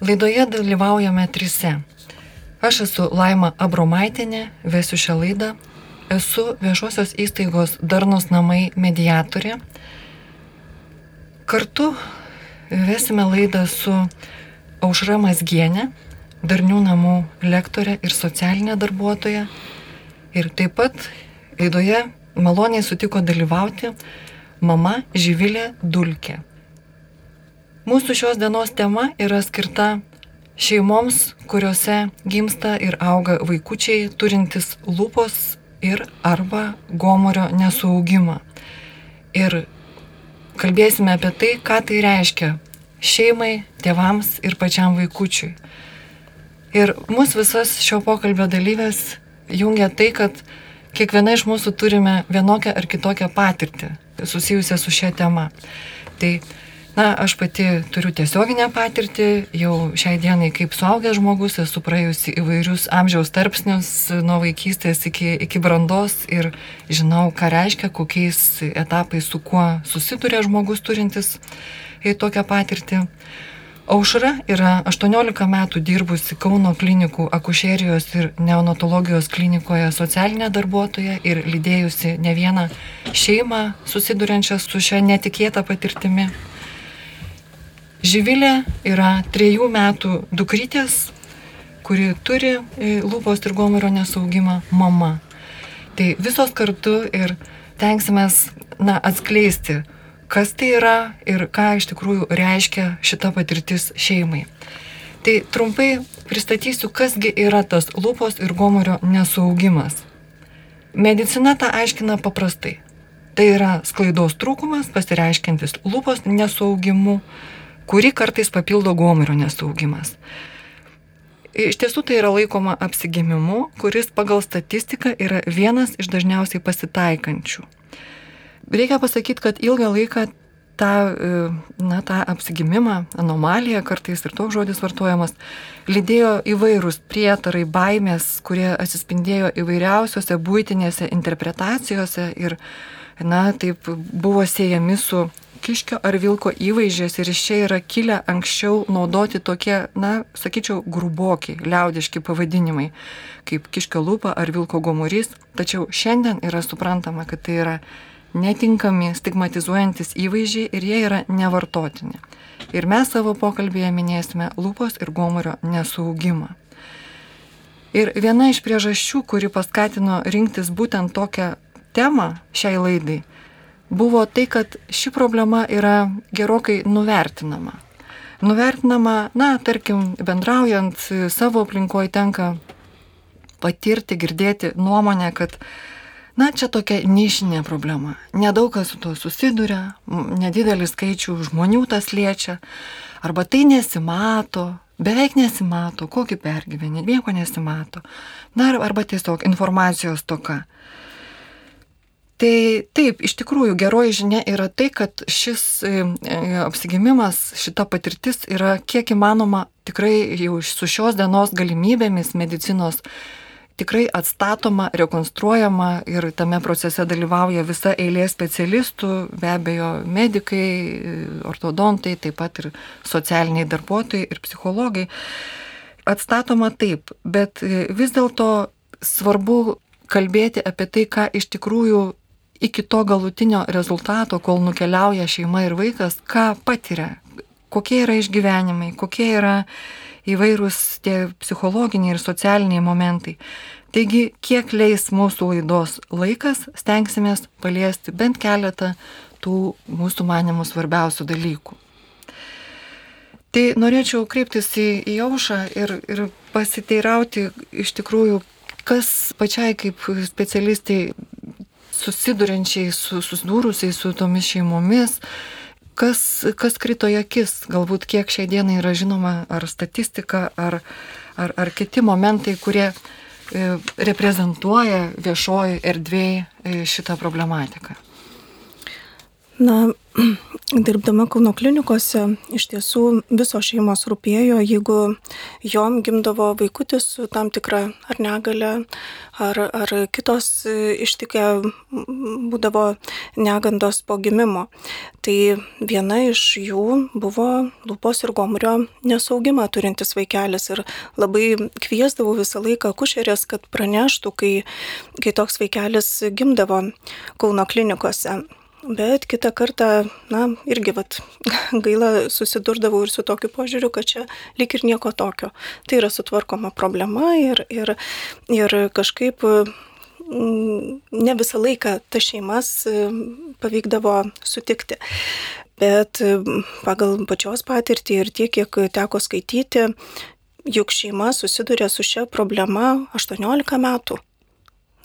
Laidoje dalyvaujame trise. Aš esu Laima Abromaitinė, vesiu šią laidą. Esu viešosios įstaigos Darnos namai mediatorė. Kartu vesime laidą su Aušra Masgienė, Darnių namų lektorė ir socialinė darbuotoja. Ir taip pat laidoje maloniai sutiko dalyvauti mama Živilė Dulkė. Mūsų šios dienos tema yra skirta šeimoms, kuriuose gimsta ir auga vaikučiai turintys lūpos ir arba gomorio nesaugimą. Ir kalbėsime apie tai, ką tai reiškia šeimai, tėvams ir pačiam vaikučiui. Ir mus visas šio pokalbio dalyvės jungia tai, kad kiekviena iš mūsų turime vienokią ar kitokią patirtį susijusią su šia tema. Tai Na, aš pati turiu tiesioginę patirtį, jau šiai dienai kaip suaugęs žmogus esu praėjusi įvairius amžiaus tarpsnius nuo vaikystės iki, iki brandos ir žinau, ką reiškia, kokiais etapais su kuo susiduria žmogus turintis tokią patirtį. Aušra yra 18 metų dirbusi Kauno klinikų akušerijos ir neonatologijos klinikoje socialinė darbuotoja ir lydėjusi ne vieną šeimą susiduriančią su šia netikėta patirtimi. Živilė yra trejų metų dukrytės, kuri turi e, lūpos ir gomurio nesaugimą mama. Tai visos kartu ir tenksimės na, atskleisti, kas tai yra ir ką iš tikrųjų reiškia šita patirtis šeimai. Tai trumpai pristatysiu, kasgi yra tas lūpos ir gomurio nesaugimas. Medicina tą aiškina paprastai. Tai yra sklaidos trūkumas, pasireiškintis lūpos nesaugimu, kurį kartais papildo gomurio nesaugimas. Iš tiesų tai yra laikoma apsigimimu, kuris pagal statistiką yra vienas iš dažniausiai pasitaikančių. Reikia pasakyti, kad ilgą laiką tą, e, na, tą apsigimimą, anomaliją, kartais ir toks žodis vartojamas, lydėjo įvairūs prietarai, baimės, kurie atsispindėjo įvairiausiose būtinėse interpretacijose ir, na, taip buvo siejami su kiškio ar vilko įvaizdžiais ir iš čia yra kilę anksčiau naudoti tokie, na, sakyčiau, grubokiai, liaudiški pavadinimai, kaip kiškio lūpa ar vilko gomurys, tačiau šiandien yra suprantama, kad tai yra netinkami, stigmatizuojantis įvaizdžiai ir jie yra nevartotini. Ir mes savo pokalbėje minėsime lūpos ir gomurio nesaugimą. Ir viena iš priežasčių, kuri paskatino rinktis būtent tokią temą šiai laidai, buvo tai, kad ši problema yra gerokai nuvertinama. Nuvertinama, na, tarkim, bendraujant savo aplinkoje tenka patirti, girdėti nuomonę, kad, na, čia tokia nišinė problema. Nedaug kas su tuo susiduria, nedidelis skaičių žmonių tas liečia, arba tai nesimato, beveik nesimato, kokį pergyvenį, nieko nesimato. Na, arba tiesiog informacijos toka. Tai taip, iš tikrųjų geroji žinia yra tai, kad šis e, e, apsigimimas, šita patirtis yra kiek įmanoma tikrai jau su šios dienos galimybėmis medicinos tikrai atstatoma, rekonstruojama ir tame procese dalyvauja visa eilė specialistų, be abejo, medikai, ortodontai, taip pat ir socialiniai darbuotojai ir psichologai. Atstatoma taip, bet e, vis dėlto svarbu kalbėti apie tai, ką iš tikrųjų iki to galutinio rezultato, kol nukeliauja šeima ir vaikas, ką patiria, kokie yra išgyvenimai, kokie yra įvairūs tie psichologiniai ir socialiniai momentai. Taigi, kiek leis mūsų laidos laikas, stengsimės paliesti bent keletą tų mūsų manimų svarbiausių dalykų. Tai norėčiau kreiptis į, į Jaušą ir, ir pasiteirauti iš tikrųjų, kas pačiai kaip specialistai susiduriančiai, su, susidūrusiai su tomis šeimomis, kas, kas krito į akis, galbūt kiek šiai dienai yra žinoma, ar statistika, ar, ar, ar kiti momentai, kurie e, reprezentuoja viešoji erdvėje šitą problematiką. Na, dirbdama Kauno klinikose iš tiesų visos šeimos rūpėjo, jeigu jom gimdavo vaikutis su tam tikra ar negale, ar, ar kitos ištikė būdavo negandos po gimimo. Tai viena iš jų buvo lūpos ir gomurio nesaugimą turintis vaikelis ir labai kviesdavau visą laiką kušerės, kad praneštų, kai, kai toks vaikelis gimdavo Kauno klinikose. Bet kitą kartą, na, irgi vat, gaila susidurdavau ir su tokiu požiūriu, kad čia lik ir nieko tokio. Tai yra sutvarkoma problema ir, ir, ir kažkaip mm, ne visą laiką tas šeimas mm, pavykdavo sutikti. Bet mm, pagal pačios patirtį ir tiek, kiek teko skaityti, juk šeima susiduria su šia problema 18 metų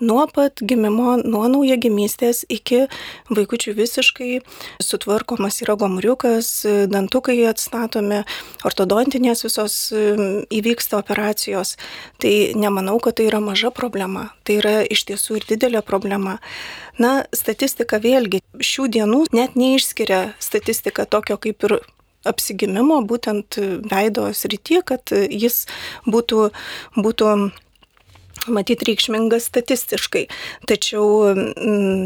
nuo pat gimimo, nuo naujagimystės iki vaikučių visiškai sutvarkomas yra gomuriukas, dantukai atstatomi, ortodontinės visos įvyksta operacijos. Tai nemanau, kad tai yra maža problema, tai yra iš tiesų ir didelė problema. Na, statistika vėlgi šių dienų net neišskiria statistika tokio kaip ir apsigimimo, būtent veido srity, kad jis būtų, būtų matyti reikšmingas statistiškai. Tačiau,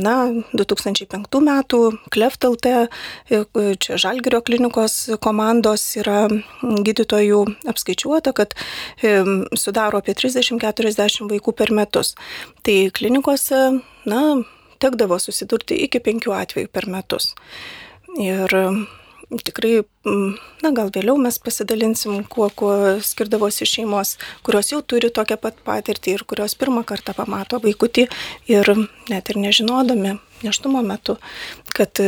na, 2005 metų Kleftalte, čia Žalgirio klinikos komandos yra gydytojų apskaičiuota, kad sudaro apie 30-40 vaikų per metus. Tai klinikose, na, tekdavo susidurti iki penkių atvejų per metus. Ir tikrai, mm, na gal vėliau mes pasidalinsim, kuo, kuo skirdavosi šeimos, kurios jau turi tokią pat patirtį ir kurios pirmą kartą pamato vaikutį ir net ir nežinodami neštumo metu, kad,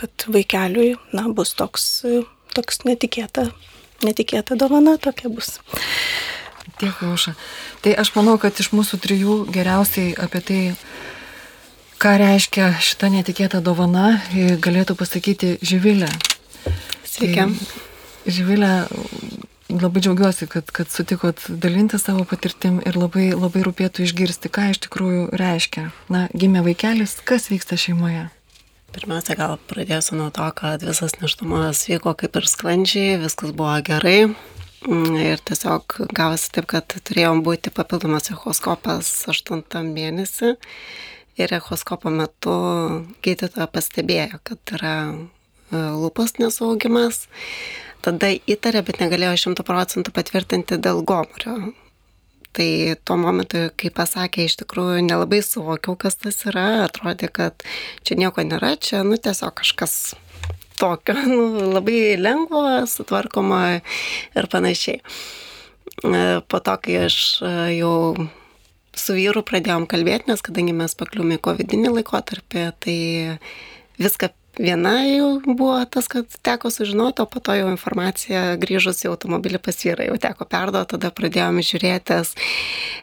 kad vaikeliui, na, bus toks, toks netikėta, netikėta dovana tokia bus. Dėkui, Uša. Tai aš manau, kad iš mūsų trijų geriausiai apie tai Ką reiškia šita netikėta dovana, galėtų pasakyti Živilė. Sveiki. Tai, Živilė, labai džiaugiuosi, kad, kad sutikot dalinti savo patirtim ir labai, labai rūpėtų išgirsti, ką iš tikrųjų reiškia. Na, gimė vaikelis, kas vyksta šeimoje? Pirmiausia, gal pradėsiu nuo to, kad visas neštumas vyko kaip ir sklandžiai, viskas buvo gerai. Ir tiesiog gavosi taip, kad turėjom būti papildomas echoskopas 8 mėnesį ir echoskopo metu gydytoja pastebėjo, kad yra e, lūpos nesaugimas. Tada įtarė, bet negalėjo šimtų procentų patvirtinti dėl gomurio. Tai tuo momentu, kai pasakė, iš tikrųjų nelabai suvokiau, kas tas yra, atrodė, kad čia nieko nėra, čia, nu, tiesiog kažkas tokio, nu, labai lengvo, sutvarkoma ir panašiai. E, po to, kai aš e, jau su vyru pradėjom kalbėti, nes kadangi mes pakliūmė COVID laikotarpį, tai viską viena jau buvo tas, kad teko sužinoti, o po to jau informacija grįžus į automobilį pas vyrą jau teko perduoti, tada pradėjome žiūrėtis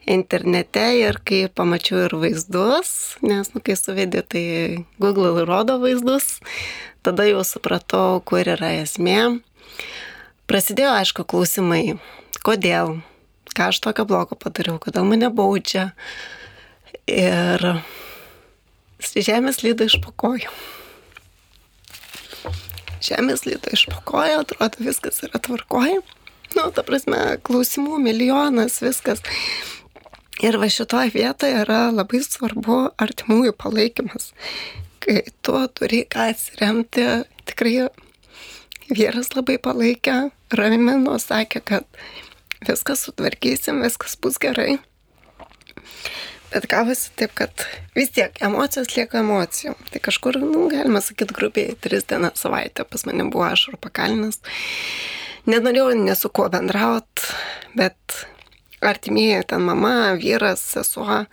internete ir kai pamačiau ir vaizdus, nes, nu, kai suvedė, tai Google rodo vaizdus, tada jau supratau, kur yra esmė. Prasidėjo, aišku, klausimai, kodėl, ką aš tokio blogo padariau, kodėl mane baudžia. Ir žemės lyda iš pokojų. Žemės lyda iš pokojų, atrodo viskas yra tvarkoja. Nu, ta prasme, klausimų milijonas, viskas. Ir va šitoje vietoje yra labai svarbu artimųjų palaikymas. Kai tu turi ką atsiremti, tikrai vyras labai palaikė, ramino, sakė, kad viską sutvarkysim, viskas bus gerai. Bet gavosi taip, kad vis tiek emocijos lieka emocijom. Tai kažkur, nu, galima sakyti, grubiai tris dienas savaitę pas mane buvo ašarų pakalinas. Nenorėjau nesu kuo bendraut, bet artimieji ten mama, vyras, sesuo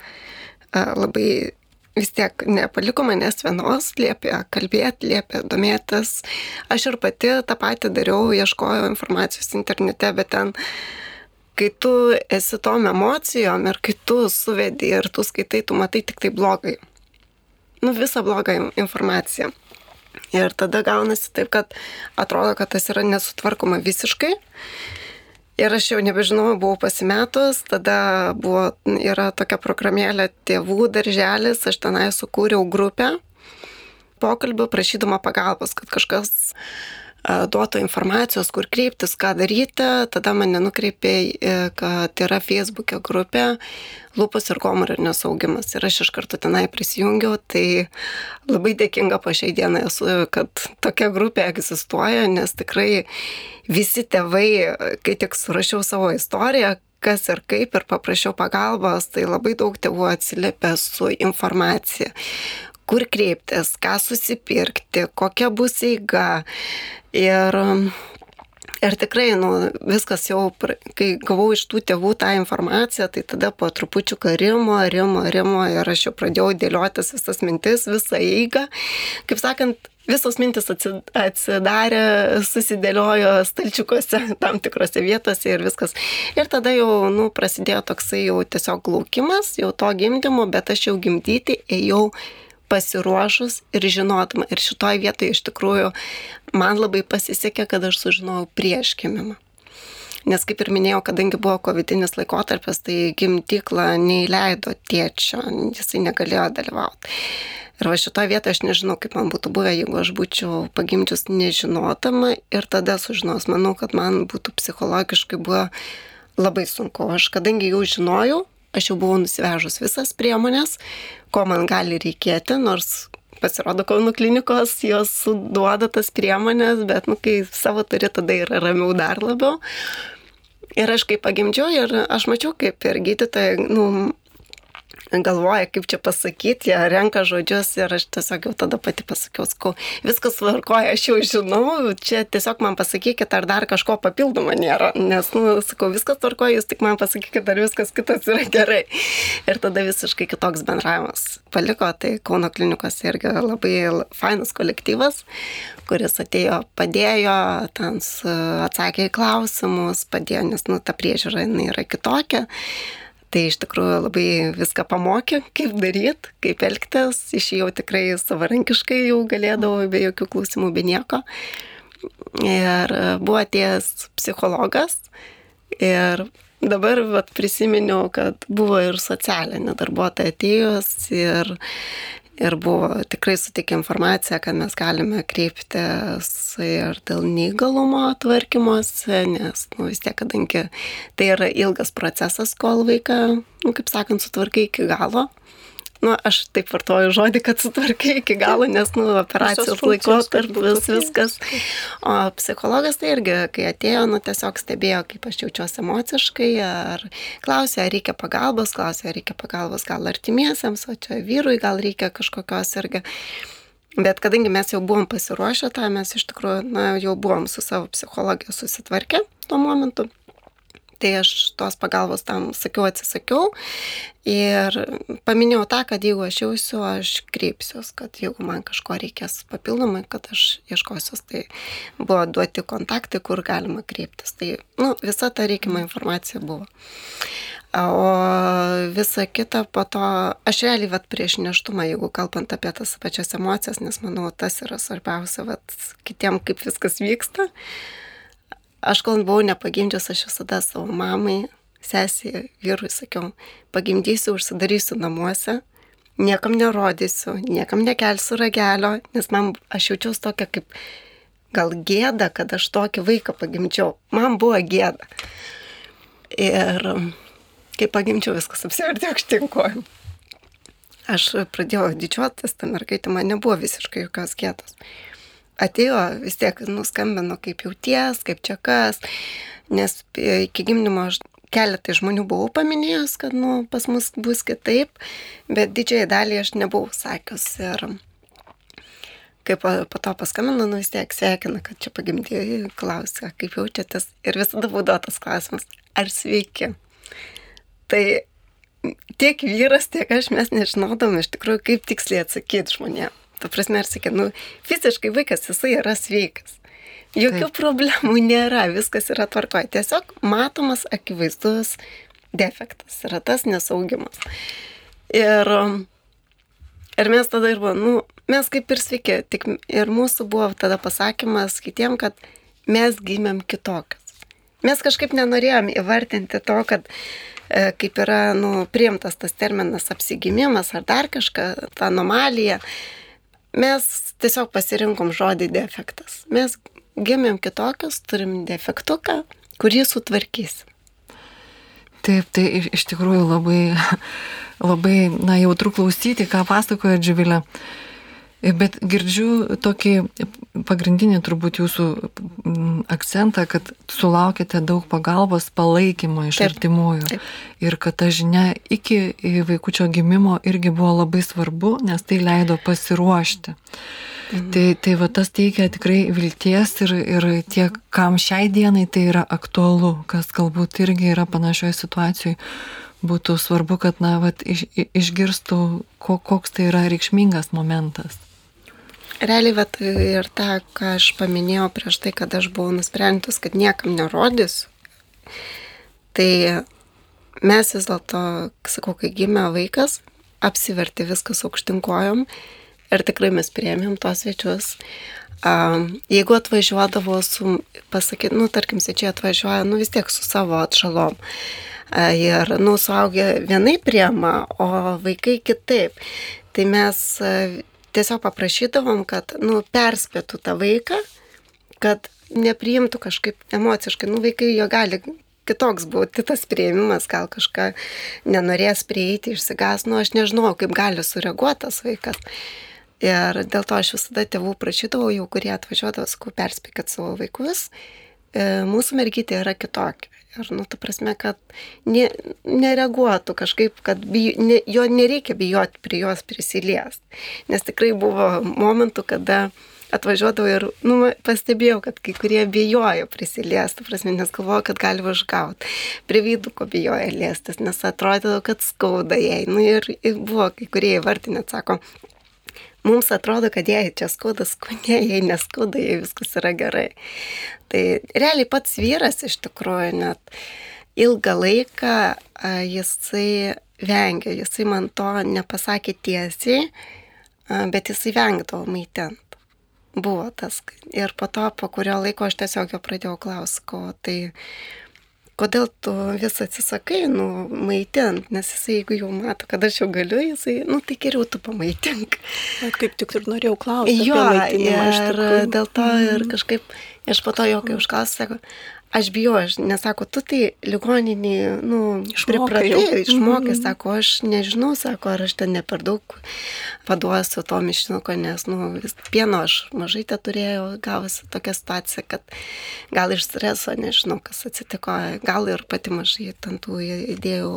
labai vis tiek nepaliko manęs vienos, liepė kalbėti, liepė domėtis. Aš ir pati tą patį dariau, ieškojau informacijos internete, bet ten kai tu esi tom emocijom ir kai tu suvedi ir tu skaitai, tu matai tik tai blogai. Nu, visą blogą informaciją. Ir tada gaunasi taip, kad atrodo, kad tas yra nesutvarkoma visiškai. Ir aš jau nebežinau, buvau pasimetus, tada buvo, yra tokia programėlė tėvų darželis, aš tenai sukūriau grupę pokalbių prašydama pagalbos, kad kažkas duotų informacijos, kur kreiptis, ką daryti, tada mane nukreipė, kad yra Facebook'e grupė lūpus ir komurio nesaugimas. Ir aš iš karto tenai prisijungiau, tai labai dėkinga po šiai dienai esu, kad tokia grupė egzistuoja, nes tikrai visi tėvai, kai tik surašiau savo istoriją, kas ir kaip ir paprašiau pagalbos, tai labai daug tėvų atsiliepia su informacija kur kreiptis, ką susipirkti, kokia bus eiga. Ir, ir tikrai, nu, viskas jau, kai gavau iš tų tėvų tą informaciją, tai tada po trupučių karimo, rimo, rimo ir aš jau pradėjau dėliotis visas mintis, visą eigą. Kaip sakant, visos mintis atsidarė, susidėliojo stalčiukuose tam tikrose vietose ir viskas. Ir tada jau, nu, prasidėjo toksai jau tiesiog laukimas, jau to gimdymo, bet aš jau gimdyti ėjau pasiruošus ir žinodama. Ir šitoj vietoje iš tikrųjų man labai pasisekė, kad aš sužinojau prieš gimimą. Nes kaip ir minėjau, kadangi buvo covidinis laikotarpis, tai gimdykla neįleido tėčio, jisai negalėjo dalyvauti. Ir va šitoje vietoje aš nežinau, kaip man būtų buvę, jeigu aš būčiau pagimdžius nežinotama ir tada sužinos. Manau, kad man būtų psichologiškai buvo labai sunku. Aš kadangi jau žinojau, aš jau buvau nusivežus visas priemonės, ko man gali reikėti, nors pasirodo Kauno klinikos, jos duoda tas priemonės, bet, nu, kai savo turi, tada yra ramiau dar labiau. Ir aš kaip pagimdžiau ir aš mačiau, kaip ir gydytojai, nu, galvoja, kaip čia pasakyti, jie renka žodžius ir aš tiesiog jau tada pati pasakiau, sakau, viskas tvarkoja, aš jau žinau, čia tiesiog man pasakykit, ar dar kažko papildomo nėra, nes, nu, sakau, viskas tvarkoja, jūs tik man pasakykit, ar viskas kitas yra gerai. Ir tada visiškai kitoks bendravimas paliko, tai Kauno klinikos irgi labai fainas kolektyvas, kuris atėjo, padėjo, ten atsakė į klausimus, padėjo, nes, nu, ta priežiūra yra kitokia. Tai iš tikrųjų labai viską pamokė, kaip daryti, kaip elgtis. Išėjau tikrai savarankiškai, jau galėdavau be jokių klausimų, be nieko. Ir buvo atėjęs psichologas. Ir dabar vat, prisiminiau, kad buvo ir socialinė darbuotoja atėjus ir ir buvo tikrai sutikė informaciją, kad mes galime kreiptis ir dėl neįgalumo tvarkymosi, nes, nu, vis tiek, kadangi tai yra ilgas procesas, kol vaiką, nu, kaip sakant, sutvarkai iki galo, nu, aš taip vartoju žodį, kad sutvarkai iki galo, nes, nu, operacijos laikotarpis viskas. O psichologas tai irgi, kai atėjo, nu, tiesiog stebėjo, kaip aš jaučiuosi emociškai, ar klausė, ar reikia pagalbos, klausė, ar reikia pagalbos gal artimiesiems, o čia vyrui gal reikia kažkokios irgi. Bet kadangi mes jau buvom pasiruošę tą, mes iš tikrųjų, na, jau buvom su savo psichologija susitvarkę tuo momentu. Tai aš tos pagalbos tam sakiau, atsisakiau ir paminėjau tą, kad jeigu aš jausiu, aš kreipsiuos, kad jeigu man kažko reikės papildomai, kad aš ieškosiuos, tai buvo duoti kontaktai, kur galima kreiptis. Tai nu, visa ta reikima informacija buvo. O visa kita po to, aš realiai vat prieš neštumą, jeigu kalbant apie tas pačias emocijas, nes manau, tas yra svarbiausia, vat kitiem kaip viskas vyksta. Uh, Aš kol buvau nepagimdžius, aš visada savo mamai, sesiai, vyrui sakiau, pagimdysiu, užsidarysiu namuose, niekam nerodysiu, niekam nekelsiu ragelio, nes man aš jaučiausi tokia kaip gal gėda, kad aš tokį vaiką pagimdžiau. Man buvo gėda. Ir kai pagimdžiau, viskas apsivertė aukštinkojim. Aš pradėjau didžiuotis, ta mergaitė man nebuvo visiškai jokios gėdos atėjo vis tiek nuskambino, kaip jauties, kaip čia kas, nes iki gimdymo aš keletai žmonių buvau paminėjęs, kad nu, pas mus bus kitaip, bet didžiai dalį aš nebuvau sakius. Ir kaip po to paskambino, nu vis tiek sveikina, kad čia pagimdėjai, klausia, kaip jaučiatės. Ir visada būdavo tas klausimas, ar sveiki. Tai tiek vyras, tiek aš mes nežinodom iš tikrųjų, kaip tiksliai atsakyti žmonėms. Ta prasme, ir sakė, nu, fiziškai vaikas jisai yra sveikas. Jokių Taip. problemų nėra, viskas yra tvarkoje. Tiesiog matomas akivaizdus defektas yra tas nesaugimas. Ir, ir mes tada ir buvo, nu, mes kaip ir sveiki, tik ir mūsų buvo tada pasakymas kitiem, kad mes gimėm kitokius. Mes kažkaip nenorėjom įvartinti to, kad e, kaip yra nu, priimtas tas terminas apsigimimas ar dar kažką, ta anomalija. Mes tiesiog pasirinkom žodį defektas. Mes gimėm kitokius, turim defektuką, kurį sutvarkysim. Taip, tai iš tikrųjų labai, labai na, jautru klausyti, ką pasakoja Dživilė. Bet girdžiu tokį pagrindinį turbūt jūsų akcentą, kad sulaukite daug pagalbos, palaikymo iš taip, artimųjų. Taip. Ir kad ta žinia iki vaikučio gimimo irgi buvo labai svarbu, nes tai leido pasiruošti. Mhm. Tai, tai va tas teikia tikrai vilties ir, ir tiek, kam šiai dienai tai yra aktualu, kas galbūt irgi yra panašioje situacijoje, būtų svarbu, kad, na, va, iš, išgirstų, koks tai yra reikšmingas momentas. Realiai, vat, ir tą, ką aš paminėjau prieš tai, kad aš buvau nusprendus, kad niekam nerodys, tai mes vis dėlto, sakau, kai gimė vaikas, apsiverti viskas aukštinkojom ir tikrai mes priėmėm tuos svečius. Um, jeigu atvažiuodavo su, pasakyti, nu, tarkim, svečiai atvažiuoja, nu, vis tiek su savo atšalom. Uh, ir, nu, suaugę vienai priema, o vaikai kitaip. Tai mes tiesiog paprašydavom, kad, nu, perspėtų tą vaiką, kad nepriimtų kažkaip emociškai, nu, vaikai jo gali kitoks būti tas prieimimas, gal kažką nenorės prieiti, išsigas, nu, aš nežinau, kaip gali sureaguoti tas vaikas. Ir dėl to aš visada tėvų prašydavau, jau kurie atvažiuodavo, sakau, perspėkit savo vaikus, mūsų mergytė yra kitokia. Ir, nu, ta prasme, kad ne, nereaguotų kažkaip, kad bijo, ne, jo nereikia bijoti prie jos prisiliesti. Nes tikrai buvo momentų, kada atvažiuodavau ir nu, pastebėjau, kad kai kurie bijojo prisiliesti, prasme, nes galvojo, kad gali užgauti. Prie viduko bijojo liestis, nes atrodydavo, kad skauda jai. Nu, ir, ir buvo kai kurie įvartinė, sako, mums atrodo, kad jai čia skauda, skundė, jai neskauda, jai viskas yra gerai. Tai realiai pats vyras iš tikrųjų net ilgą laiką jisai vengia, jisai man to nepasakė tiesiai, bet jisai vengdavo maitinti. Buvo tas. Ir po to, po kurio laiko aš tiesiog jo pradėjau klausti, ko tai kodėl tu vis atsisakai, nu, maitint, nes jisai, jeigu jau mato, kad aš jau galiu, jisai, nu, tai geriau tu pamaitink. Bet kaip tik ir norėjau klausti. Jo, ir dėl to ir mhm. kažkaip, aš po to jo, kai užklausiu, sako, aš bijau, aš nesako, tu tai ligoninį, nu, pripratai, išmokai, mm. sako, aš nežinau, sako, ar aš ten ne per daug paduosiu to mišinuko, nes, nu, vis pieno aš mažai te turėjau, gavosi tokia situacija, kad gal iš streso, nežinau, kas atsitiko, gal ir pati mažai ten tų idėjų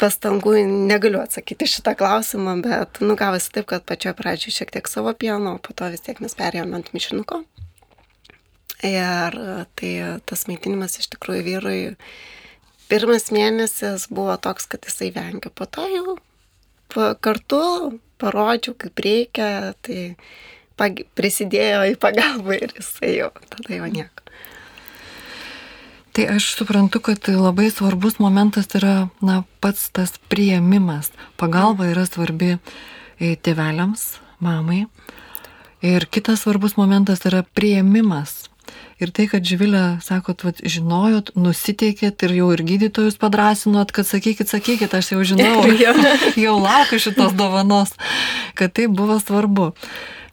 pastangų negaliu atsakyti šitą klausimą, bet nu gavosi taip, kad pačioje pradžioje šiek tiek savo pieno, o po to vis tiek mes perėjome ant mišinuko. Ir tai tas maitinimas iš tikrųjų vyrui pirmas mėnesis buvo toks, kad jisai vengia. Po to jau kartu parodžiau, kaip reikia, tai prisidėjo į pagalbą ir jisai jau, tada jau nieko. Tai aš suprantu, kad labai svarbus momentas yra na, pats tas prieimimas. Pagalba yra svarbi e, tėveliams, mamai. Ir kitas svarbus momentas yra prieimimas. Ir tai, kad Živilė, sakot, vat, žinojot, nusiteikėt ir jau ir gydytojus padrasinot, kad sakykit, sakykit, aš jau žinau, jau laukiu šitos dovanos, kad tai buvo svarbu.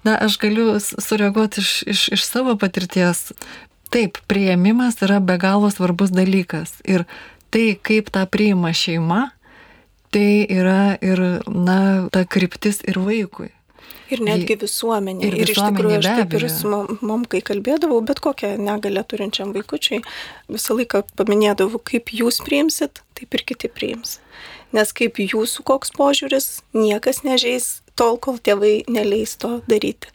Na, aš galiu sureaguoti iš, iš, iš savo patirties. Taip, prieimimas yra be galo svarbus dalykas. Ir tai, kaip tą priima šeima, tai yra ir, na, ta kryptis ir vaikui. Ir netgi visuomenė. Ir, ir iš tikrųjų aš taip ir su mom, kai kalbėdavau, bet kokią negalę turinčiam vaikučiai, visą laiką paminėdavau, kaip jūs priimsit, taip ir kiti priims. Nes kaip jūsų koks požiūris, niekas nežais tol, kol tėvai neleis to daryti.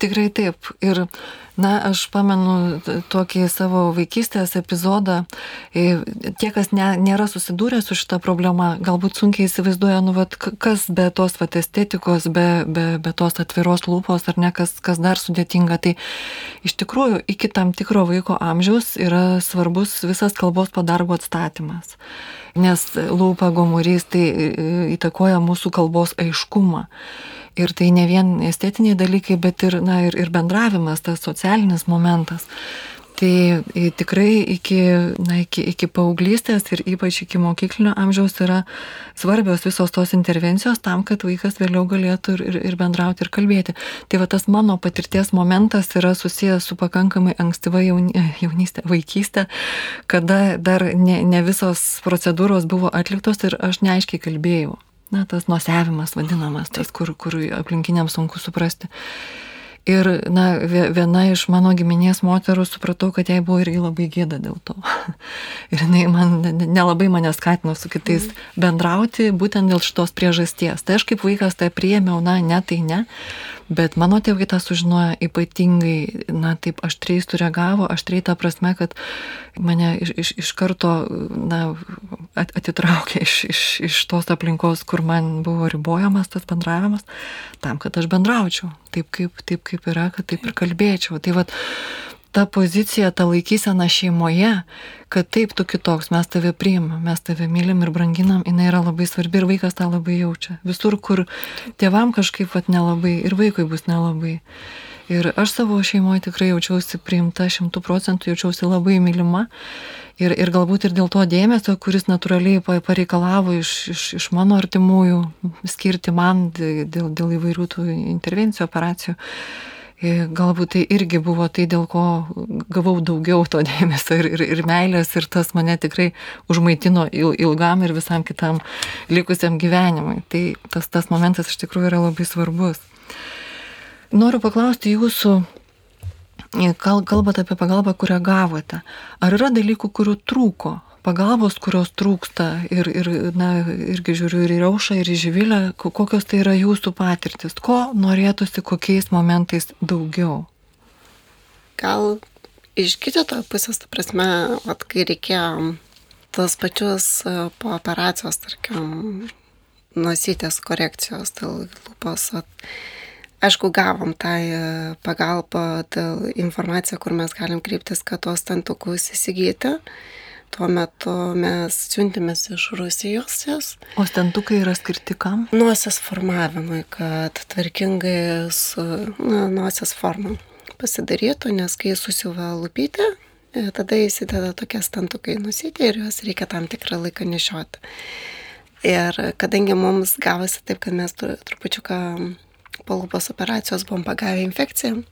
Tikrai taip. Ir Na, aš pamenu tokį savo vaikystės epizodą. E, tie, kas ne, nėra susidūrę su šita problema, galbūt sunkiai įsivaizduoja, nu, vat, kas be tos vat, estetikos, be, be, be tos atviros lūpos ar ne, kas, kas dar sudėtinga. Tai iš tikrųjų iki tam tikro vaiko amžiaus yra svarbus visas kalbos padargo atstatymas. Nes lūpa gomurys tai e, įtakoja mūsų kalbos aiškumą. Ir tai ne vien estetiniai dalykai, bet ir, na, ir, ir bendravimas, tas socialinis momentas. Tai tikrai iki, na, iki, iki paauglystės ir ypač iki mokyklinio amžiaus yra svarbios visos tos intervencijos tam, kad vaikas vėliau galėtų ir, ir, ir bendrauti ir kalbėti. Tai va tas mano patirties momentas yra susijęs su pakankamai ankstyva jauni, jaunystė, vaikystė, kada dar ne, ne visos procedūros buvo atliktos ir aš neaiškiai kalbėjau. Na, tas nuosevimas vadinamas, tas, kur, kur aplinkiniams sunku suprasti. Ir, na, viena iš mano giminės moterų supratau, kad jai buvo irgi labai gėda dėl to. ir jinai man nelabai mane skatino su kitais mm. bendrauti būtent dėl šitos priežasties. Tai aš kaip vaikas tai priėmiau, na, ne, tai ne. Bet mano tėvai tą sužinojo ypatingai, na taip aštriai sureagavo, aštriai tą prasme, kad mane iš, iš, iš karto na, atitraukė iš, iš, iš tos aplinkos, kur man buvo ribojamas tas bendravimas, tam, kad aš bendraučiau, taip kaip, taip kaip yra, kad taip ir kalbėčiau. Tai vat, ta pozicija, ta laikysena šeimoje, kad taip tu kitoks, mes tave priimam, mes tave mylim ir branginam, jinai yra labai svarbi ir vaikas tą labai jaučia. Visur, kur tėvam kažkaip vat nelabai ir vaikui bus nelabai. Ir aš savo šeimoje tikrai jaučiausi priimta šimtų procentų, jaučiausi labai mylima. Ir, ir galbūt ir dėl to dėmesio, kuris natūraliai pareikalavo iš, iš, iš mano artimųjų skirti man dėl, dėl įvairių tų intervencijų, operacijų. Galbūt tai irgi buvo tai, dėl ko gavau daugiau to dėmesio ir, ir, ir meilės ir tas mane tikrai užmaitino ilgam ir visam kitam likusiam gyvenimui. Tai tas, tas momentas iš tikrųjų yra labai svarbus. Noriu paklausti jūsų, kalbate apie pagalbą, kurią gavote. Ar yra dalykų, kurių trūko pagalbos, kurios trūksta ir, ir na, irgi žiūriu ir į Raušą, ir į Žyvilę, kokios tai yra jūsų patirtis, ko norėtųsi kokiais momentais daugiau? Gal iš gydytojo pusės, ta prasme, at, kai reikėjo tos pačius e, po operacijos, tarkim, nusytės korekcijos dėl lūpos, at, aišku, gavom tą e, pagalbą dėl informaciją, kur mes galim kreiptis, kad tuos tantukus įsigyti. Tuo metu mes siuntėmės iš Rusijos jas. O stentukai yra skirti kam? Nuosės formavimui, kad tvarkingai su nu, nuosės forma pasidarytų, nes kai susiuva lupytė, e, tada įsideda tokie stentukai nusitė ir juos reikia tam tikrą laiką nešioti. Ir kadangi mums gavosi taip, kad mes trupučiuką po lūpos operacijos buvom pagavę infekciją,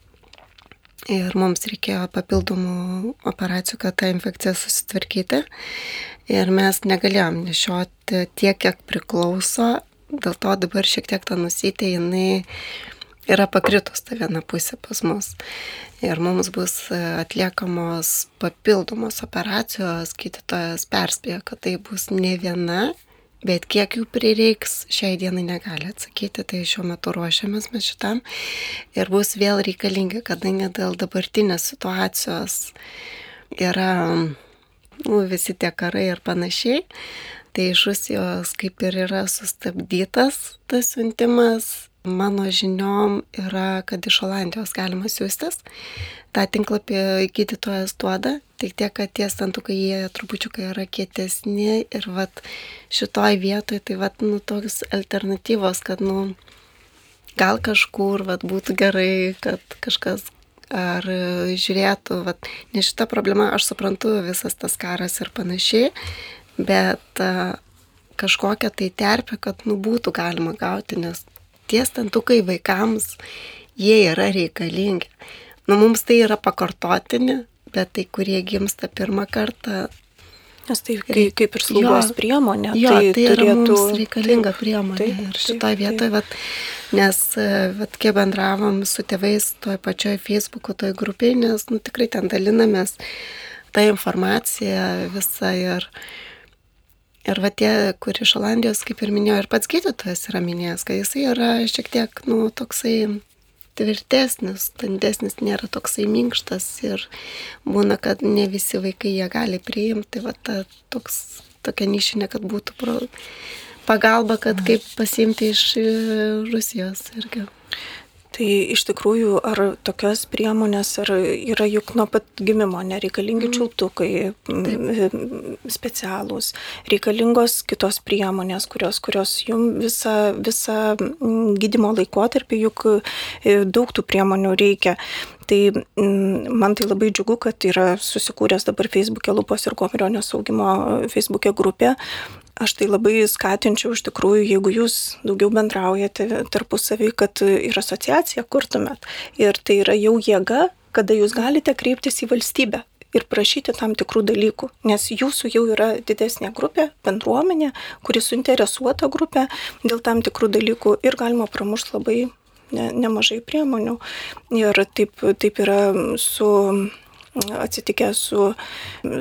ir mums reikėjo papildomų operacijų, kad tą infekciją susitvarkyti. Ir mes negalėjom nešioti tiek, kiek priklauso, dėl to dabar šiek tiek ta nusytė, jinai yra pakritus ta viena pusė pas mus. Ir mums bus atliekamos papildomos operacijos, gydytojas perspėjo, kad tai bus ne viena Bet kiek jų prireiks, šiai dienai negali atsakyti, tai šiuo metu ruošiamės mes šitam. Ir bus vėl reikalingi, kadangi dėl dabartinės situacijos yra nu, visi tie karai ir panašiai, tai iš Rusijos kaip ir yra sustabdytas tas siuntimas, mano žiniom yra, kad iš Olandijos galima siūstis, tą tinklapį gydytojas duoda, Tik tiek, kad tie stantukai jie trupučiukai yra kietesni ir vat šitoj vietoj tai vat, nu, toks alternatyvos, kad, nu, gal kažkur vat būtų gerai, kad kažkas ar žiūrėtų, vat, nes šita problema, aš suprantu visas tas karas ir panašiai, bet a, kažkokią tai terpę, kad, nu, būtų galima gauti, nes tie stantukai vaikams, jie yra reikalingi. Nu, mums tai yra pakartotini, bet tai, kurie gimsta pirmą kartą. Nes tai kaip, kaip ir slaugos priemonė. Jo, tai, tai turėtų... yra mums reikalinga priemonė. Taip, ir šitoje vietoje, vat, nes vat, kiek bendravom su tėvais toje pačioje Facebook'o, toje grupėje, nes nu, tikrai ten dalinamės tą informaciją visą ir, ir va tie, kur iš Olandijos, kaip ir minėjo, ir pats gydytojas yra minėjęs, kad jisai yra šiek tiek, nu, toksai tvirtesnis, standesnis, nėra toksai minkštas ir būna, kad ne visi vaikai jie gali priimti, va ta toks, tokia nišinė, kad būtų pro, pagalba, kad kaip pasimti iš Rusijos irgi. Tai iš tikrųjų, ar tokios priemonės, ar yra juk nuo pat gimimo nereikalingi mm. čiultukai Taip. specialūs, reikalingos kitos priemonės, kurios, kurios jums visą, visą gydimo laikotarpį juk e, daug tų priemonių reikia. Tai man tai labai džiugu, kad yra susikūręs dabar Facebook'e lūpos ir gomerio nesaugimo Facebook'e grupė, Aš tai labai skatinčiau iš tikrųjų, jeigu jūs daugiau bendraujate tarpusavį, kad ir asociaciją kurtumėt. Ir tai yra jau jėga, kada jūs galite kreiptis į valstybę ir prašyti tam tikrų dalykų, nes jūsų jau yra didesnė grupė, bendruomenė, kuri suinteresuota grupė dėl tam tikrų dalykų ir galima pramušti labai ne, nemažai priemonių. Ir taip, taip yra su atsitikę su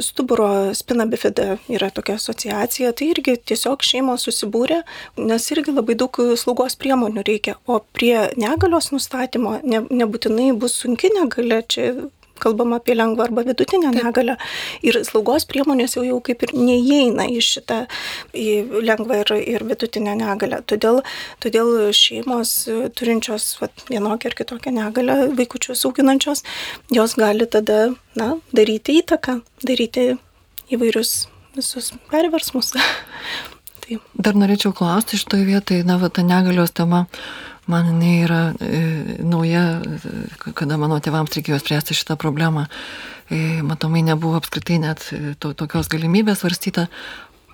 stuburo spina bifida, yra tokia asociacija, tai irgi tiesiog šeimos susibūrė, nes irgi labai daug slaugos priemonių reikia, o prie negalios nustatymo ne, nebūtinai bus sunki negalė, čia kalbam apie lengvą arba vidutinę negalę. Ir slaugos priemonės jau, jau kaip ir neįeina į šitą į lengvą ir, ir vidutinę negalę. Todėl, todėl šeimos turinčios vat, vienokią ar kitokią negalę, vaikučius auginančios, jos gali tada na, daryti įtaką, daryti įvairius visus perversmus. tai. Dar norėčiau klausti šitoje vietoje, na, va, ta negalios tema man jinai yra e, nauja, kada mano tėvams reikėjo spręsti šitą problemą. E, matomai nebuvo apskritai net e, to, tokios galimybės svarstyta.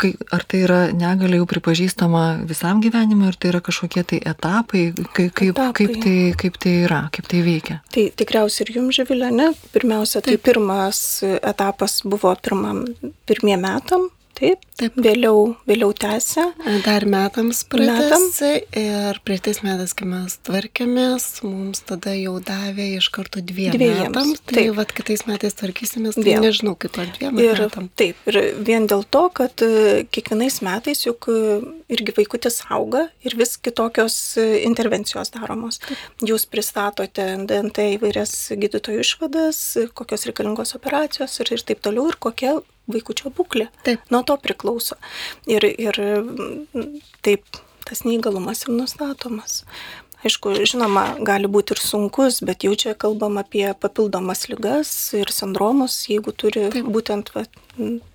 Kai, ar tai yra negalė jau pripažįstama visam gyvenimui, ar tai yra kažkokie tai etapai, kai, kaip, etapai. Kaip, tai, kaip tai yra, kaip tai veikia? Tai tikriausiai ir jums žavilė, ne? Pirmiausia, tai Taip. pirmas etapas buvo pirmam, pirmie metam, Taip, taip. Vėliau, vėliau tęsė. Dar metams praeitais. Ir praeitais metais, kai mes tvarkėmės, mums tada jau davė iš karto dviem Dviejams. metams. Tai taip. vat kitais metais tvarkysimės, tai Vėl. nežinau, kaip ar dviem ir, metam. Taip, ir vien dėl to, kad e, kiekvienais metais juk e, irgi vaikutis auga ir vis kitokios e, intervencijos daromos. Taip. Jūs pristatote DNT įvairias gydytojų išvadas, kokios reikalingos operacijos ir, ir taip toliau, ir kokia vaikučio būklė. Taip. Nuo to priklauso. Ir, ir taip tas neįgalumas ir nustatomas. Aišku, žinoma, gali būti ir sunkus, bet jau čia kalbam apie papildomas lygas ir sindromus, jeigu turi taip. būtent va,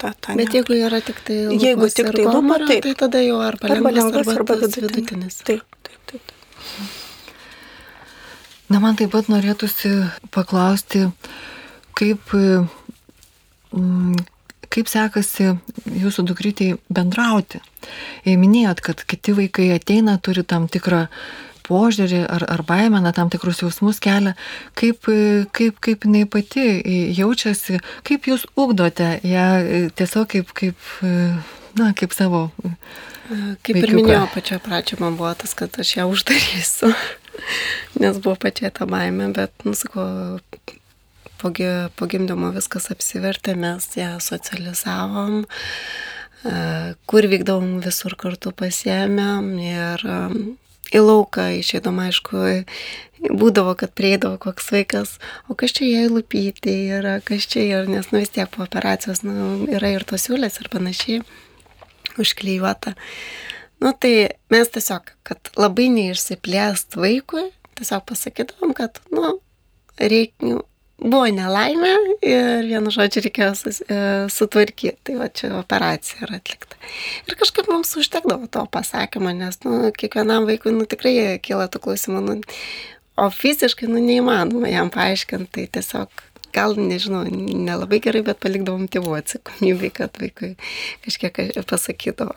tą, tą. Bet jeigu yra tik tai lūpas, jeigu tik tai lūpa, taip, tai tada jau arba, arba lengvas, arba, arba vidutinis. vidutinis. Taip, taip, taip. Na, man taip pat norėtųsi paklausti, kaip kaip sekasi jūsų dukrytėjai bendrauti. Jei minėjot, kad kiti vaikai ateina, turi tam tikrą požiūrį ar, ar baimę, tam tikrus jausmus kelia, kaip, kaip, kaip jinai pati jaučiasi, kaip jūs ugdote ją tiesiog kaip, kaip, na, kaip savo. Kaip vaikiuką. ir minėjau, pačioje pradžioje man buvo tas, kad aš ją uždarysiu, nes buvo pačia ta baimė, bet, nusako, po, po gimdymo viskas apsivertė, mes ją socializavom, e, kur vykdavom visur kartu pasiemėm ir e, į lauką išėdom, aišku, būdavo, kad prieidavo koks vaikas, o kas čia jai lupyti yra, kas čia yra, nes nu vis tiek po operacijos nu, yra ir tos siūlės ir panašiai užklyjuota. Nu tai mes tiesiog, kad labai neišsiplėst vaikui, tiesiog pasakydavom, kad, nu, reikia, buvo nelaimė ir vienu žodžiu reikėjo sus, e, sutvarkyti. Tai va čia operacija yra atlikta. Ir kažkaip mums užtekdavo to pasakymo, nes nu, kiekvienam vaikui nu, tikrai kyla tų klausimų. Nu, o fiziškai nu, neįmanoma jam paaiškinti, tai tiesiog gal, nežinau, nelabai gerai, bet palikdavom tėvų atsakomybę, kad vaikui kažkiek pasakydavo.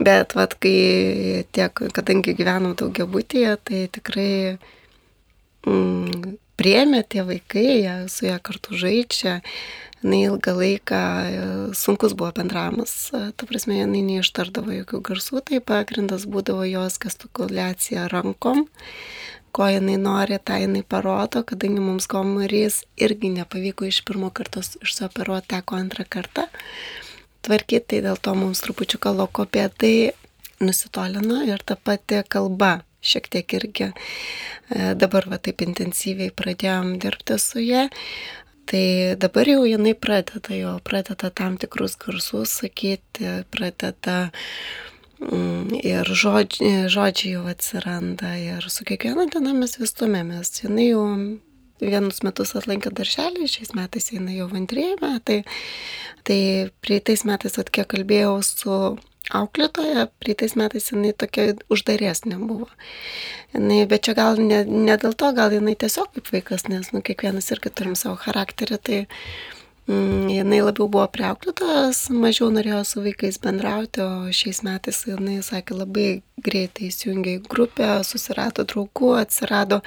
Bet vad, kai tiek, kadangi gyvenom daugia būtyje, tai tikrai mm, priemė tie vaikai, jie su ją kartu žaidžia, jinai ilgą laiką, e, sunkus buvo bendravimas, e, ta prasme, jinai neištardavo jokių garsų, tai pagrindas būdavo jos gestikuliacija rankom, ko jinai nori, tą jinai parodo, kadangi mums gomarys irgi nepavyko iš pirmo karto išsioperuoti, teko antrą kartą tvarkyti, tai dėl to mums trupučiuką lokopė tai nusitolino ir ta pati kalba šiek tiek irgi e, dabar va taip intensyviai pradėjom dirbti su ją. Tai dabar jau jinai pradeda, jo pradeda tam tikrus garsus sakyti, pradeda Mm, ir žodžiai, žodžiai jau atsiranda ir su kiekviena diena mes vis stumėmės. Jis jau vienus metus atlankė darželį, šiais metais eina jau antrieji metai. Tai prieitais metais, at kiek kalbėjau su auklėtoja, prieitais metais jinai tokia uždaresnė buvo. Jinai, bet čia gal ne, ne dėl to, gal jinai tiesiog kaip vaikas, nes nu, kiekvienas irgi turim savo charakterį. Tai, Mm, jinai labiau buvo priauklėtas, mažiau norėjo su vaikais bendrauti, o šiais metais jinai, sakė, labai greitai įsijungė į grupę, susirado draugų, atsirado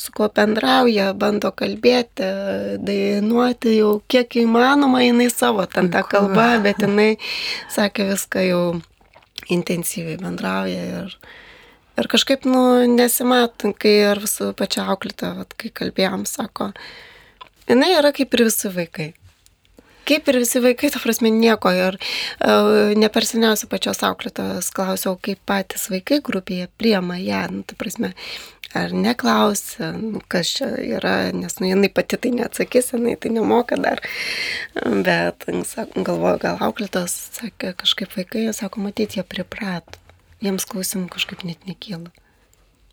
su kuo bendrauja, bando kalbėti, dainuoti jau kiek įmanoma, jinai savo ten tą kalbą, bet jinai, sakė, viską jau intensyviai bendrauja ir, ir kažkaip, nu, nesimatant, kai ir su pačia auklėta, kai kalbėjom, sako, jinai yra kaip ir visi vaikai kaip ir visi vaikai, ta prasme, nieko. Ir uh, ne per seniausiai pačios auklėtos klausiau, kaip patys vaikai grupėje priema ją, nu, ta prasme, ar neklausia, nu, kas čia yra, nes nu, jinai pati tai neatsakys, jinai tai nemoka dar. Bet galvoju, gal auklėtos, sakė, kažkaip vaikai, sako, matyti, jie priprato, jiems klausimų kažkaip net nekyla.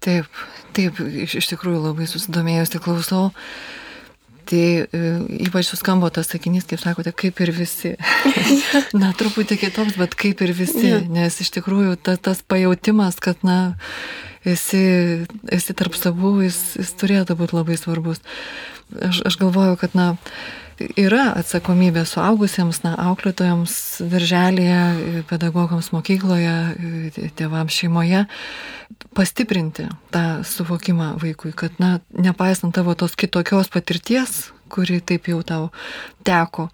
Taip, taip, iš, iš tikrųjų labai susidomėjusi klausau. Tai e, ypač suskambo tas sakinys, kaip sakote, kaip ir visi. na, truputį kitoks, bet kaip ir visi. Nes iš tikrųjų ta, tas pajautimas, kad, na, esi, esi tarp savų, jis, jis turėtų būti labai svarbus. Aš, aš galvoju, kad, na, yra atsakomybė suaugusiems, na, auklėtojams darželėje, pedagogams mokykloje, tėvams šeimoje, pastiprinti tą suvokimą vaikui, kad, na, nepaisant tavo tos kitokios patirties, kuri taip jau tau teko,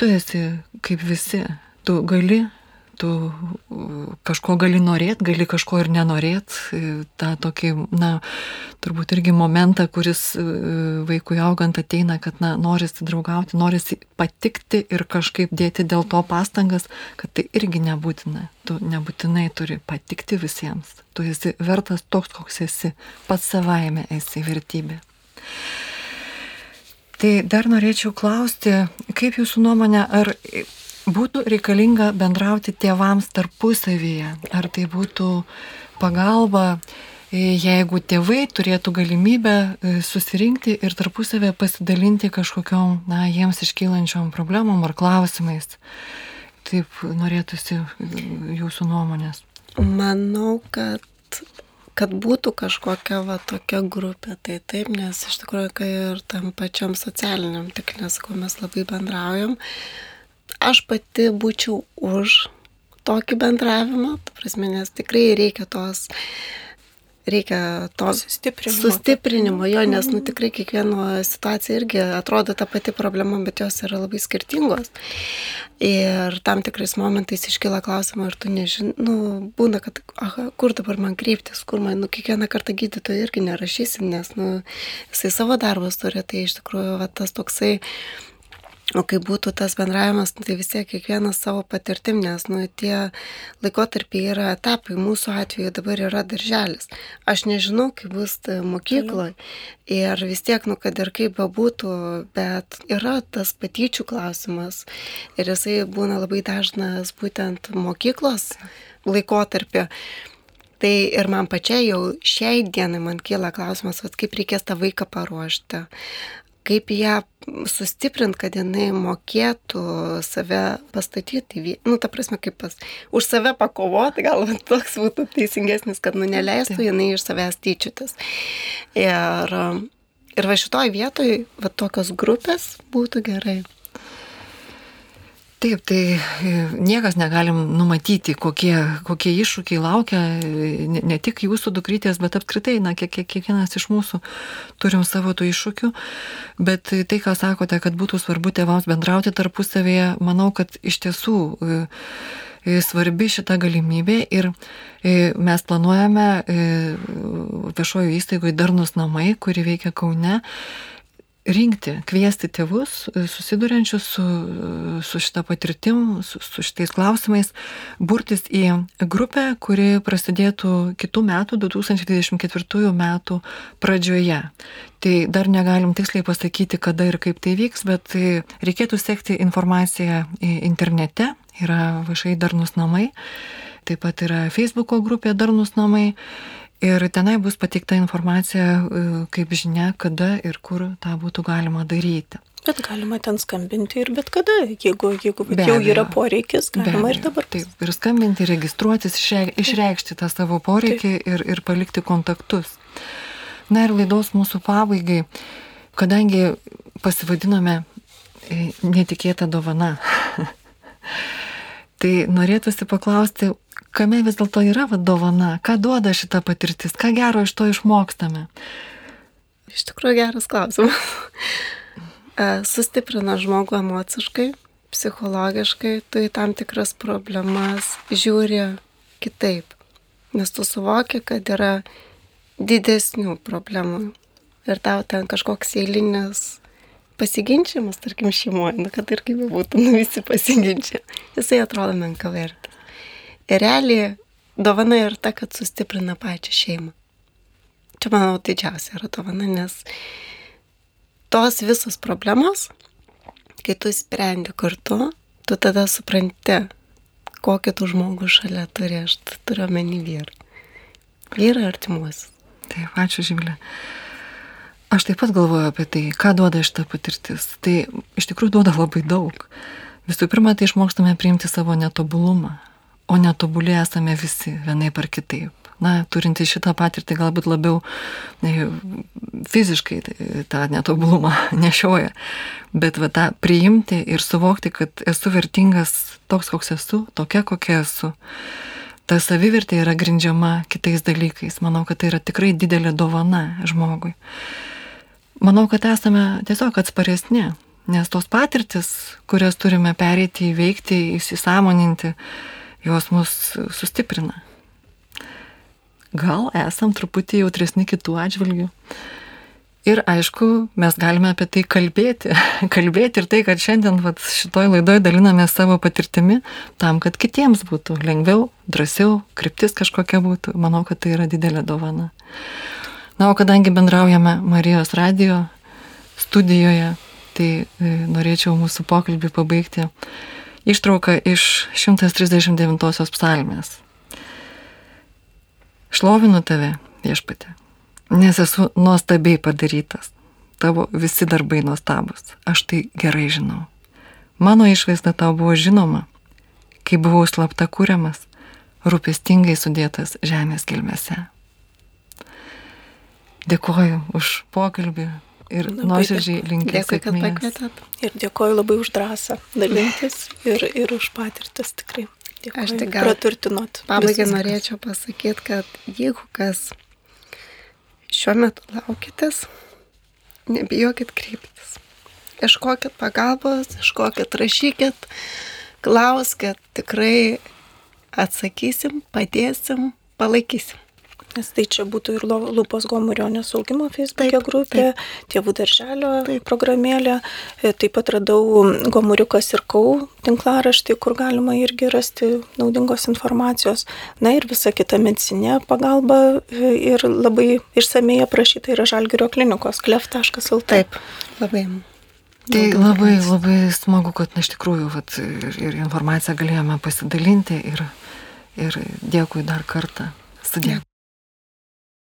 tu esi kaip visi, tu gali tu kažko gali norėti, gali kažko ir nenorėti. Ta tokį, na, turbūt irgi momentą, kuris e, vaikui augant ateina, kad, na, norisi draugauti, norisi patikti ir kažkaip dėti dėl to pastangas, kad tai irgi nebūtina. Tu nebūtinai turi patikti visiems. Tu esi vertas toks, koks esi. Pats savaime esi vertybė. Tai dar norėčiau klausti, kaip jūsų nuomonė, ar būtų reikalinga bendrauti tėvams tarpusavyje, ar tai būtų pagalba, e, jeigu tėvai turėtų galimybę e, susirinkti ir tarpusavę pasidalinti kažkokiam, na, jiems iškylančiom problemom ar klausimais. Taip norėtųsi e, jūsų nuomonės. Manau, kad kad būtų kažkokia va tokia grupė, tai taip, nes iš tikrųjų, kai ir tam pačiam socialiniam tiklė, sakau, mes labai bendraujam, aš pati būčiau už tokį bendravimą, prasme, nes tikrai reikia tos reikia to sustiprinimo. sustiprinimo jo, nes nu, tikrai kiekvieno situacija irgi atrodo ta pati problema, bet jos yra labai skirtingos. Ir tam tikrais momentais iškyla klausimą, ar tu nežinai, nu, būna, kad, aha, kur dabar man kreiptis, kur man, nu, kiekvieną kartą gydytoją irgi nerašysim, nes, nu, jisai savo darbus turi, tai iš tikrųjų va, tas toksai O kai būtų tas bendravimas, nu, tai vis tiek kiekvienas savo patirtim, nes nu, tie laikotarpiai yra etapai, mūsų atveju dabar yra darželis. Aš nežinau, kaip bus mokykloje ir vis tiek, nu, kad ir kaip bebūtų, bet yra tas patyčių klausimas. Ir jisai būna labai dažnas būtent mokyklos laikotarpį. Tai ir man pačiai jau šiai dienai man kyla klausimas, vat, kaip reikės tą vaiką paruošti kaip ją sustiprint, kad jinai mokėtų save pastatyti, nu, ta prasme, kaip pas, už save pakovoti, gal toks būtų teisingesnis, kad, nu, neleistų jinai iš savęs tyčiotis. Ir, ir va šitoj vietoj, va tokios grupės būtų gerai. Taip, tai e, niekas negalim numatyti, kokie, kokie iššūkiai laukia ne, tik jūsų dukrytės, bet apskritai, na, kiek, kiek, kiekvienas iš mūsų turim savo tų iššūkių. Bet tai, ką sakote, kad būtų svarbu tėvams bendrauti tarpusavėje, manau, kad iš tiesų e, e, svarbi šita galimybė ir mes planuojame viešojo įstaigoje Darnus namai, kuri veikia Kaune rinkti, kviesti tėvus, e, susiduriančius su, su šitą patirtim, su, su šitais klausimais, burtis į grupę, kuri prasidėtų kitų metų, 2024 metų pradžioje. Tai dar negalim tiksliai pasakyti, kada ir kaip tai vyks, bet reikėtų sekti informaciją internete, yra vašai darnus namai. taip pat yra Facebook'o grupė Darnus namai. Ir tenai bus pateikta informacija, e, kaip žinia, kada ir kur tą būtų galima daryti. Bet galima ten skambinti ir bet kada, jeigu, jeigu jau yra poreikis, galima ir dabar. Taip, ir skambinti, registruotis, išreikšti tą savo poreikį ir, ir palikti kontaktus. Na ir laidos mūsų pabaigai, kadangi pasivadinome e, netikėta dovana, tai norėtųsi paklausti, kame vis dėlto yra va, dovana, ką duoda šita patirtis, ką gero iš to išmokstame. Iš tikrųjų geras klausimas. E, sustiprina žmogų emociškai, psichologiškai, tu į tam tikras problemas žiūri kitaip, nes tu suvoki, kad yra didesnių problemų ir tau ten kažkoks eilinis pasiginčiamas, tarkim, šeimoje, nu, kad ir kaip būtų, nu, visi pasiginčia, jisai atrodo menka vertas. Ir realiai dovana yra ta, kad sustiprina pačią šeimą. Čia, manau, didžiausia yra dovana, nes tos visos problemos, kai tu sprendi kartu, tu tada supranti, kokį tu žmogų šalia turi, aš turiu omeny vyrą. Vyrą artimuosius. Taip, ačiū Žymlė. Aš taip pat galvoju apie tai, ką duoda šitą patirtis. Tai iš tikrųjų duoda labai daug. Visų pirma, tai išmokstame priimti savo netobulumą, o netobulė esame visi vienai par kitaip na, turinti šitą patirtį galbūt labiau ne, fiziškai tą netobulumą nešioja, bet va, tą priimti ir suvokti, kad esu vertingas toks, koks esu, tokia, kokia esu. Ta savivertė yra grindžiama kitais dalykais. Manau, kad tai yra tikrai didelė dovana žmogui. Manau, kad esame tiesiog atsparesni, nes tos patirtis, kurias turime pereiti, įveikti, įsisamoninti, jos mus sustiprina gal esam truputį jautresni kitų atžvilgių. Ir aišku, mes galime apie tai kalbėti. kalbėti ir tai, kad šiandien vat, šitoj laidoje daliname savo patirtimi tam, kad kitiems būtų lengviau, drąsiau, kryptis kažkokia būtų. Manau, kad tai yra didelė dovana. Na, o kadangi bendraujame Marijos radio studijoje, tai e, norėčiau mūsų pokalbį pabaigti ištrauką iš 139 psalmės. Šlovinu tave, viešpatė, nes esu nuostabiai padarytas. Tavo visi darbai nuostabus, aš tai gerai žinau. Mano išvaizda tau buvo žinoma, kai buvau slapta kūriamas, rūpestingai sudėtas žemės gelmėse. Dėkoju už pokalbį ir nuoširdžiai linkiu. Dėkui, kad pakvietėt. Ir dėkoju labai už drąsą dalintis ir, ir už patirtis tikrai. Dėkui, Aš tik gal praturtinot. Pabaigai norėčiau pasakyti, kad jeigu kas šiuo metu laukitės, nebijokit kreiptis. Ieškokit pagalbos, ieškokit, rašykit, klauskit, tikrai atsakysim, padėsim, palaikysim. Nes tai čia būtų ir Lupos Gomurionės augimo Facebook'e grupė, taip. tėvų darželio taip. programėlė. E, taip pat radau Gomuriukas ir Kau tinklaraštį, kur galima irgi rasti naudingos informacijos. Na ir visa kita medicinė pagalba e, ir labai išsamei aprašyta yra Žalgirio klinikos klef.lt. Taip, labai. Tai labai, labai smagu, kad na, iš tikrųjų vat, ir, ir informaciją galėjome pasidalinti ir, ir dėkui dar kartą. Sudė.